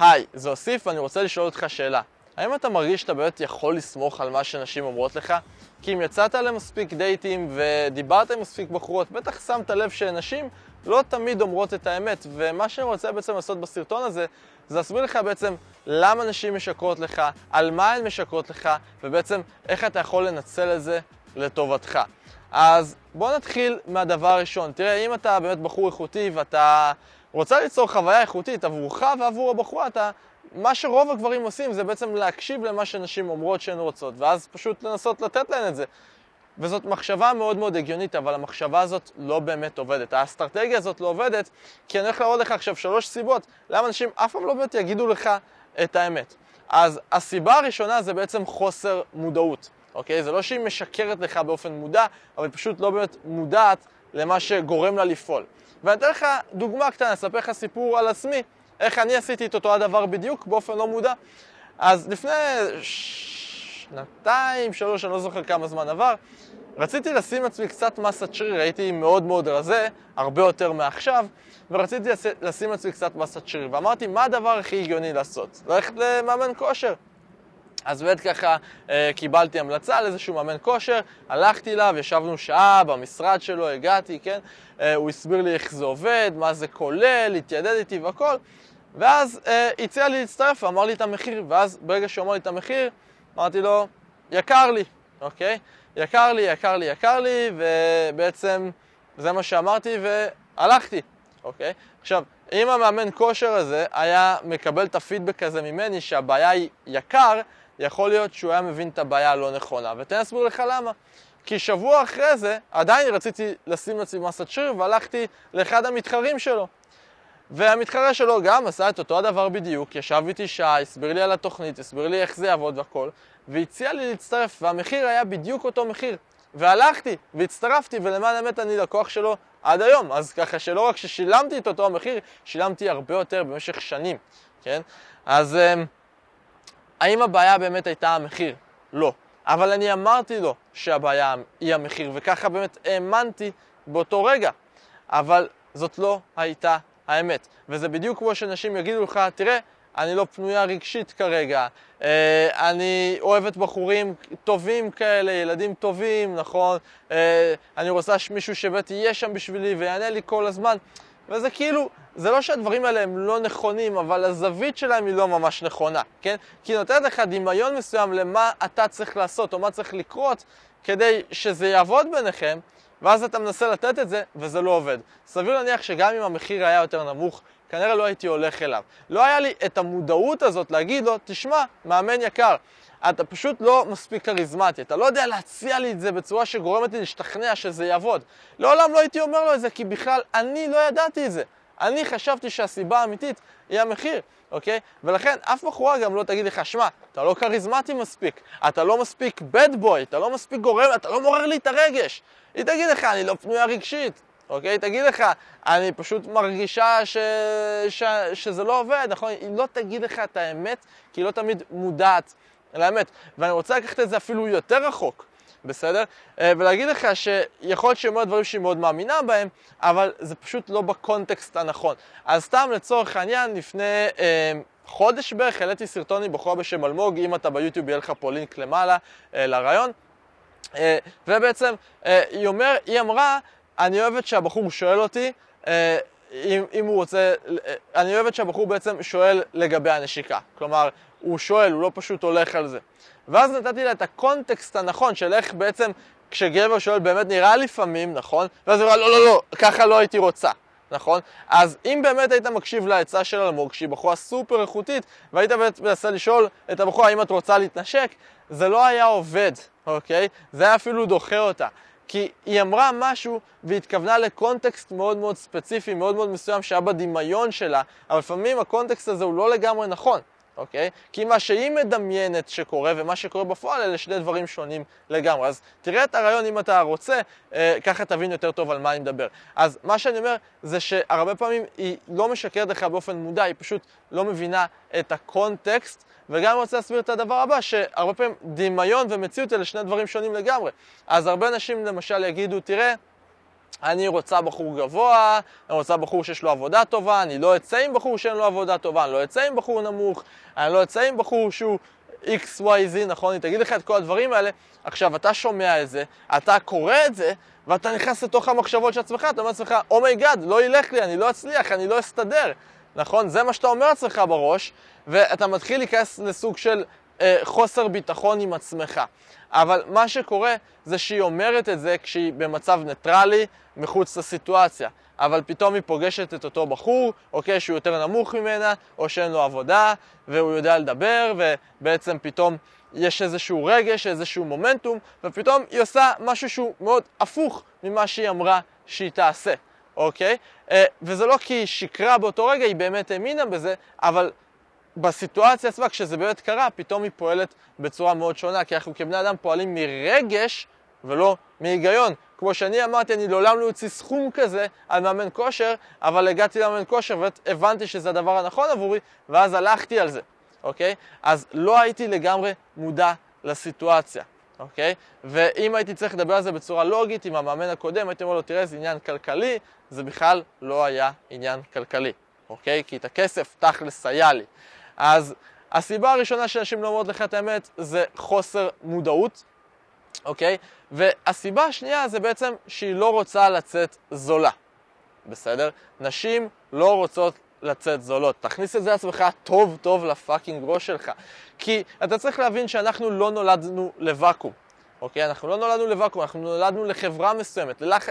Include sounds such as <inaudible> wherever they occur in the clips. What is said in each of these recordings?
היי, זה אוסיף ואני רוצה לשאול אותך שאלה. האם אתה מרגיש שאתה באמת יכול לסמוך על מה שנשים אומרות לך? כי אם יצאת למספיק דייטים ודיברת עם מספיק בחורות, בטח שמת לב שנשים לא תמיד אומרות את האמת, ומה שאני רוצה בעצם לעשות בסרטון הזה, זה להסביר לך בעצם למה נשים משקרות לך, על מה הן משקרות לך, ובעצם איך אתה יכול לנצל את זה לטובתך. אז בוא נתחיל מהדבר הראשון. תראה, אם אתה באמת בחור איכותי ואתה רוצה ליצור חוויה איכותית עבורך ועבור הבחורה, אתה, מה שרוב הגברים עושים זה בעצם להקשיב למה שנשים אומרות שהן רוצות, ואז פשוט לנסות לתת להן את זה. וזאת מחשבה מאוד מאוד הגיונית, אבל המחשבה הזאת לא באמת עובדת. האסטרטגיה הזאת לא עובדת, כי אני הולך להראות לך עכשיו שלוש סיבות למה אנשים אף פעם לא באמת יגידו לך את האמת. אז הסיבה הראשונה זה בעצם חוסר מודעות, אוקיי? זה לא שהיא משקרת לך באופן מודע, אבל היא פשוט לא באמת מודעת למה שגורם לה לפעול. ואני אתן לך דוגמה קטנה, אספר לך סיפור על עצמי, איך אני עשיתי את אותו הדבר בדיוק באופן לא מודע. אז לפני שנתיים, שלוש, אני לא זוכר כמה זמן עבר, רציתי לשים לעצמי קצת מסת שריר, הייתי מאוד מאוד רזה, הרבה יותר מעכשיו, ורציתי לשים לעצמי קצת מסת שריר, ואמרתי, מה הדבר הכי הגיוני לעשות? ללכת למאמן כושר. אז באמת ככה אה, קיבלתי המלצה על איזשהו מאמן כושר, הלכתי אליו, ישבנו שעה במשרד שלו, הגעתי, כן? אה, הוא הסביר לי איך זה עובד, מה זה כולל, התיידד איתי והכל, ואז אה, הציע לי להצטרף ואמר לי את המחיר, ואז ברגע שהוא אמר לי את המחיר, אמרתי לו, יקר לי, אוקיי? יקר לי, יקר לי, יקר לי, ובעצם זה מה שאמרתי והלכתי, אוקיי? עכשיו, אם המאמן כושר הזה היה מקבל את הפידבק הזה ממני שהבעיה היא יקר, יכול להיות שהוא היה מבין את הבעיה הלא נכונה. ותן להסביר לך למה. כי שבוע אחרי זה, עדיין רציתי לשים לעצמי מסת שריר והלכתי לאחד המתחרים שלו. והמתחרה שלו גם עשה את אותו הדבר בדיוק, ישב איתי שעה, הסביר לי על התוכנית, הסביר לי איך זה יעבוד והכל, והציע לי להצטרף, והמחיר היה בדיוק אותו מחיר. והלכתי, והצטרפתי, ולמען האמת אני לקוח שלו עד היום. אז ככה שלא רק ששילמתי את אותו המחיר, שילמתי הרבה יותר במשך שנים, כן? אז אמ, האם הבעיה באמת הייתה המחיר? לא. אבל אני אמרתי לו שהבעיה היא המחיר, וככה באמת האמנתי באותו רגע. אבל זאת לא הייתה האמת. וזה בדיוק כמו שאנשים יגידו לך, תראה, אני לא פנויה רגשית כרגע, אה, אני אוהבת בחורים טובים כאלה, ילדים טובים, נכון? אה, אני רוצה שמישהו שבאמת יהיה שם בשבילי ויענה לי כל הזמן. וזה כאילו, זה לא שהדברים האלה הם לא נכונים, אבל הזווית שלהם היא לא ממש נכונה, כן? כי היא נותנת לך דמיון מסוים למה אתה צריך לעשות או מה צריך לקרות כדי שזה יעבוד ביניכם, ואז אתה מנסה לתת את זה, וזה לא עובד. סביר להניח שגם אם המחיר היה יותר נמוך, כנראה לא הייתי הולך אליו. לא היה לי את המודעות הזאת להגיד לו, תשמע, מאמן יקר, אתה פשוט לא מספיק כריזמטי, אתה לא יודע להציע לי את זה בצורה שגורמת לי להשתכנע שזה יעבוד. לעולם לא הייתי אומר לו את זה, כי בכלל אני לא ידעתי את זה. אני חשבתי שהסיבה האמיתית היא המחיר, אוקיי? ולכן אף בחורה גם לא תגיד לך, שמע, אתה לא כריזמטי מספיק, אתה לא מספיק bad boy, אתה לא מספיק גורם, אתה לא מעורר לי את הרגש. היא תגיד לך, אני לא פנויה רגשית, אוקיי? תגיד לך, אני פשוט מרגישה ש... ש... שזה לא עובד, נכון? היא לא תגיד לך את האמת, כי היא לא תמיד מודעת לאמת. ואני רוצה לקחת את זה אפילו יותר רחוק, בסדר? אה, ולהגיד לך שיכול להיות שהיא דברים שהיא מאוד מאמינה בהם, אבל זה פשוט לא בקונטקסט הנכון. אז סתם לצורך העניין, לפני אה, חודש בערך העליתי סרטון עם בחורה בשם אלמוג, אם אתה ביוטיוב יהיה לך פה לינק למעלה אה, לרעיון. אה, ובעצם אה, היא, אומר, היא אמרה, אני אוהבת שהבחור שואל אותי אה, אם, אם הוא רוצה, אני אוהבת שהבחור בעצם שואל לגבי הנשיקה. כלומר, הוא שואל, הוא לא פשוט הולך על זה. ואז נתתי לה את הקונטקסט הנכון של איך בעצם כשגבר שואל באמת נראה לפעמים, נכון? ואז הוא אומר, לא, לא, לא, ככה לא הייתי רוצה. נכון? אז אם באמת היית מקשיב לעצה של אלמוג, שהיא בחורה סופר איכותית, והיית מנסה לשאול את הבחורה האם את רוצה להתנשק, זה לא היה עובד, אוקיי? זה היה אפילו דוחה אותה. כי היא אמרה משהו והתכוונה לקונטקסט מאוד מאוד ספציפי, מאוד מאוד מסוים שהיה בדמיון שלה, אבל לפעמים הקונטקסט הזה הוא לא לגמרי נכון. אוקיי? כי מה שהיא מדמיינת שקורה ומה שקורה בפועל אלה שני דברים שונים לגמרי. אז תראה את הרעיון אם אתה רוצה, אה, ככה תבין יותר טוב על מה אני מדבר. אז מה שאני אומר זה שהרבה פעמים היא לא משקרת לך באופן מודע, היא פשוט לא מבינה את הקונטקסט. וגם רוצה להסביר את הדבר הבא, שהרבה פעמים דמיון ומציאות אלה שני דברים שונים לגמרי. אז הרבה אנשים למשל יגידו, תראה, אני רוצה בחור גבוה, אני רוצה בחור שיש לו עבודה טובה, אני לא אצא עם בחור שאין לו עבודה טובה, אני לא אצא עם בחור נמוך, אני לא אצא עם בחור שהוא XYZ, נכון? היא תגיד לך את כל הדברים האלה. עכשיו, אתה שומע את זה, אתה קורא את זה, ואתה נכנס לתוך המחשבות של עצמך, אתה אומר לעצמך, oh my god, oh לא ילך לי, אני לא אצליח, אני לא אסתדר. נכון? זה מה שאתה אומר לעצמך בראש, ואתה מתחיל להיכנס לסוג של אה, חוסר ביטחון עם עצמך. אבל מה שקורה זה שהיא אומרת את זה כשהיא במצב ניטרלי, מחוץ לסיטואציה. אבל פתאום היא פוגשת את אותו בחור, אוקיי, שהוא יותר נמוך ממנה, או שאין לו עבודה, והוא יודע לדבר, ובעצם פתאום יש איזשהו רגש, איזשהו מומנטום, ופתאום היא עושה משהו שהוא מאוד הפוך ממה שהיא אמרה שהיא תעשה, אוקיי? אה, וזה לא כי היא שיקרה באותו רגע, היא באמת האמינה בזה, אבל בסיטואציה עצמה, כשזה באמת קרה, פתאום היא פועלת בצורה מאוד שונה, כי אנחנו כבני אדם פועלים מרגש ולא מהיגיון. כמו שאני אמרתי, אני לעולם לא אוציא סכום כזה על מאמן כושר, אבל הגעתי למאמן כושר והבנתי שזה הדבר הנכון עבורי, ואז הלכתי על זה, אוקיי? אז לא הייתי לגמרי מודע לסיטואציה, אוקיי? ואם הייתי צריך לדבר על זה בצורה לוגית עם המאמן הקודם, הייתי אומר לו, תראה, זה עניין כלכלי, זה בכלל לא היה עניין כלכלי, אוקיי? כי את הכסף תכלס היה לי. אז הסיבה הראשונה שאנשים לא אומרות לך את האמת זה חוסר מודעות, אוקיי? והסיבה השנייה זה בעצם שהיא לא רוצה לצאת זולה, בסדר? נשים לא רוצות לצאת זולות. תכניס את זה לעצמך טוב טוב לפאקינג ראש שלך. כי אתה צריך להבין שאנחנו לא נולדנו לוואקום. אוקיי? אנחנו לא נולדנו לוואקום, אנחנו נולדנו לחברה מסוימת, ללח...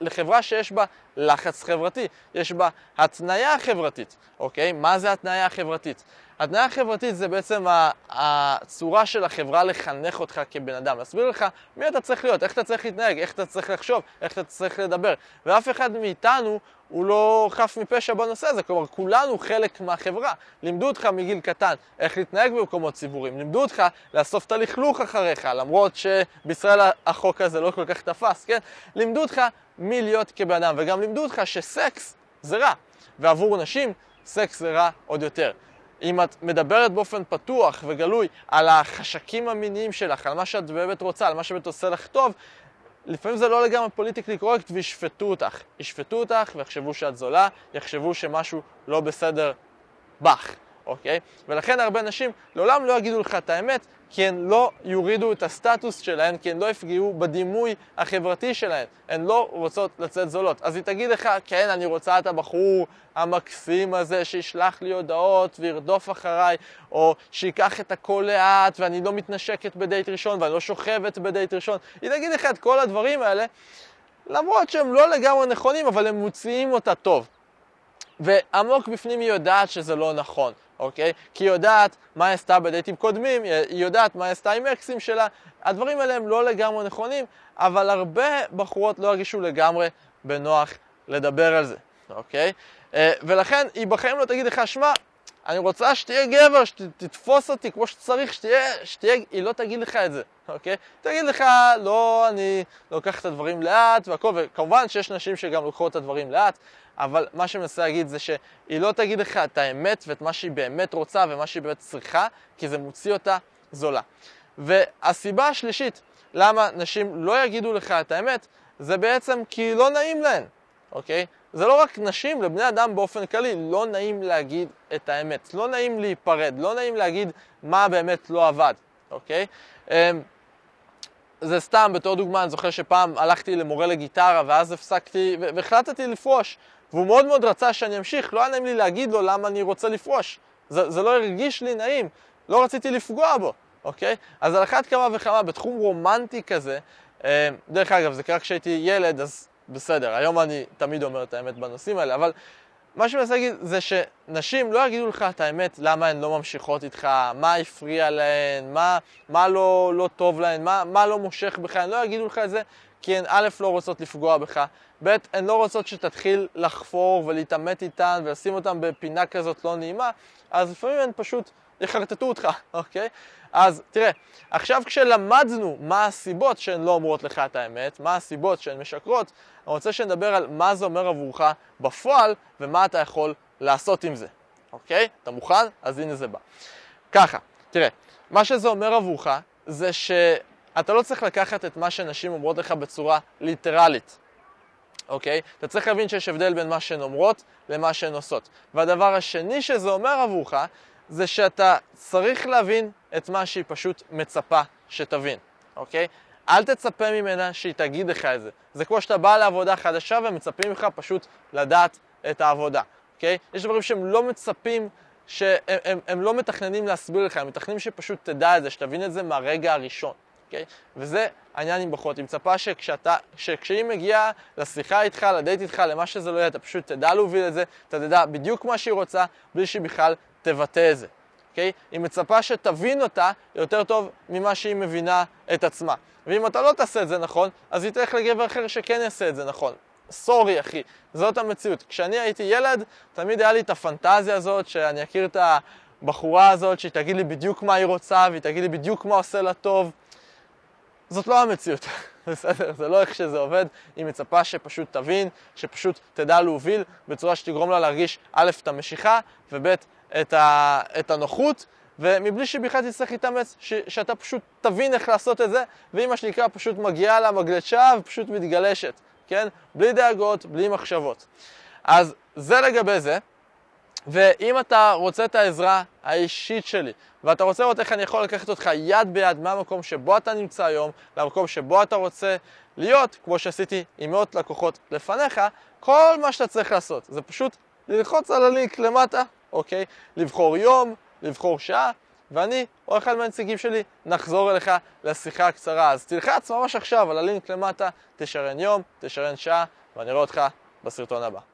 לחברה שיש בה לחץ חברתי, יש בה התניה חברתית, אוקיי? מה זה התניה החברתית? התניה החברתית זה בעצם הצורה של החברה לחנך אותך כבן אדם, להסביר לך מי אתה צריך להיות, איך אתה צריך להתנהג, איך אתה צריך לחשוב, איך אתה צריך לדבר. ואף אחד מאיתנו הוא לא חף מפשע בנושא הזה, כלומר כולנו חלק מהחברה. לימדו אותך מגיל קטן איך להתנהג במקומות ציבוריים, לימדו אותך לאסוף את הלכלוך אחריך, למרות שבישראל החוק הזה לא כל כך תפס, כן? לימדו אותך מי להיות כבן אדם, וגם לימדו אותך שסקס זה רע, ועבור נשים סקס זה רע עוד יותר. אם את מדברת באופן פתוח וגלוי על החשקים המיניים שלך, על מה שאת באמת רוצה, על מה שבאמת עושה לך טוב, לפעמים זה לא לגמרי politically correct וישפטו אותך. ישפטו אותך ויחשבו שאת זולה, יחשבו שמשהו לא בסדר בך. אוקיי? ולכן הרבה נשים לעולם לא יגידו לך את האמת, כי הן לא יורידו את הסטטוס שלהן, כי הן לא יפגעו בדימוי החברתי שלהן. הן לא רוצות לצאת זולות. אז היא תגיד לך, כן, אני רוצה את הבחור המקסים הזה שישלח לי הודעות וירדוף אחריי, או שייקח את הכל לאט, ואני לא מתנשקת בדייט ראשון, ואני לא שוכבת בדייט ראשון. היא תגיד לך את כל הדברים האלה, למרות שהם לא לגמרי נכונים, אבל הם מוציאים אותה טוב. ועמוק בפנים היא יודעת שזה לא נכון. אוקיי? כי היא יודעת מה היא עשתה בדייטים קודמים, היא יודעת מה היא עשתה עם אקסים שלה. הדברים האלה הם לא לגמרי נכונים, אבל הרבה בחורות לא ירגישו לגמרי בנוח לדבר על זה, אוקיי? אה, ולכן היא בחיים לא תגיד לך, שמע, אני רוצה שתהיה גבר, שתתפוס אותי כמו שצריך, שתהיה, שתהיה, היא לא תגיד לך את זה, אוקיי? תגיד לך, לא, אני לוקח את הדברים לאט והכל, וכמובן שיש נשים שגם לוקחות את הדברים לאט, אבל מה שאני מנסה להגיד זה שהיא לא תגיד לך את האמת ואת מה שהיא באמת רוצה ומה שהיא באמת צריכה, כי זה מוציא אותה זולה. והסיבה השלישית למה נשים לא יגידו לך את האמת, זה בעצם כי לא נעים להן, אוקיי? זה לא רק נשים, לבני אדם באופן כללי, לא נעים להגיד את האמת, לא נעים להיפרד, לא נעים להגיד מה באמת לא עבד, אוקיי? אמ, זה סתם, בתור דוגמה, אני זוכר שפעם הלכתי למורה לגיטרה ואז הפסקתי והחלטתי לפרוש. והוא מאוד מאוד רצה שאני אמשיך, לא היה נעים לי להגיד לו למה אני רוצה לפרוש. זה, זה לא הרגיש לי נעים, לא רציתי לפגוע בו, אוקיי? אז על אחת כמה וכמה, בתחום רומנטי כזה, אה, דרך אגב, זה קרה כשהייתי ילד, אז בסדר, היום אני תמיד אומר את האמת בנושאים האלה, אבל מה שאני מנסה להגיד זה שנשים לא יגידו לך את האמת למה הן לא ממשיכות איתך, מה הפריע להן, מה, מה לא, לא טוב להן, מה, מה לא מושך בך, הן לא יגידו לך את זה כי הן א' לא רוצות לפגוע בך, ב' הן לא רוצות שתתחיל לחפור ולהתעמת איתן ולשים אותן בפינה כזאת לא נעימה, אז לפעמים הן פשוט יחרטטו אותך, <laughs> אוקיי? אז תראה, עכשיו כשלמדנו מה הסיבות שהן לא אומרות לך את האמת, מה הסיבות שהן משקרות, אני רוצה שנדבר על מה זה אומר עבורך בפועל ומה אתה יכול לעשות עם זה, אוקיי? אתה מוכן? אז הנה זה בא. ככה, תראה, מה שזה אומר עבורך זה שאתה לא צריך לקחת את מה שנשים אומרות לך בצורה ליטרלית. אוקיי? אתה צריך להבין שיש הבדל בין מה שהן אומרות למה שהן עושות. והדבר השני שזה אומר עבורך, זה שאתה צריך להבין את מה שהיא פשוט מצפה שתבין, אוקיי? אל תצפה ממנה שהיא תגיד לך את זה. זה כמו שאתה בא לעבודה חדשה ומצפים ממך פשוט לדעת את העבודה, אוקיי? יש דברים שהם לא מצפים, שהם הם, הם לא מתכננים להסביר לך, הם מתכננים שפשוט תדע את זה, שתבין את זה מהרגע הראשון, אוקיי? וזה העניין עם בחורות, היא מצפה שכשאתה, שכשהיא מגיעה לשיחה איתך, לדייט איתך, למה שזה לא יהיה, אתה פשוט תדע להוביל את זה, אתה תדע בדיוק מה שהיא רוצה, בלי שהיא בכלל תבטא את זה. אוקיי? היא מצפה שתבין אותה יותר טוב ממה שהיא מבינה את עצמה. ואם אתה לא תעשה את זה נכון, אז היא תלך לגבר אחר שכן יעשה את זה נכון. סורי, אחי, זאת המציאות. כשאני הייתי ילד, תמיד היה לי את הפנטזיה הזאת, שאני אכיר את הבחורה הזאת, שהיא תגיד לי בדיוק מה היא רוצה, והיא תגיד לי בדיוק מה עושה לה טוב. זאת לא המציאות, <laughs> בסדר? זה לא איך שזה עובד. היא מצפה שפשוט תבין, שפשוט תדע להוביל בצורה שתגרום לה להרגיש א', את המשיכה, וב', את, ה, את הנוחות, ומבלי שבכלל תצטרך להתאמץ, ש, שאתה פשוט תבין איך לעשות את זה, והיא מה שנקרא פשוט מגיעה למגלשה ופשוט מתגלשת, כן? בלי דאגות, בלי מחשבות. אז זה לגבי זה. ואם אתה רוצה את העזרה האישית שלי, ואתה רוצה לראות איך אני יכול לקחת אותך יד ביד מהמקום שבו אתה נמצא היום, למקום שבו אתה רוצה להיות, כמו שעשיתי עם מאות לקוחות לפניך, כל מה שאתה צריך לעשות זה פשוט ללחוץ על הלינק למטה, אוקיי? לבחור יום, לבחור שעה, ואני או אחד מהנציגים שלי נחזור אליך לשיחה הקצרה. אז תלחץ ממש עכשיו על הלינק למטה, תשרן יום, תשרן שעה, ואני רואה אותך בסרטון הבא.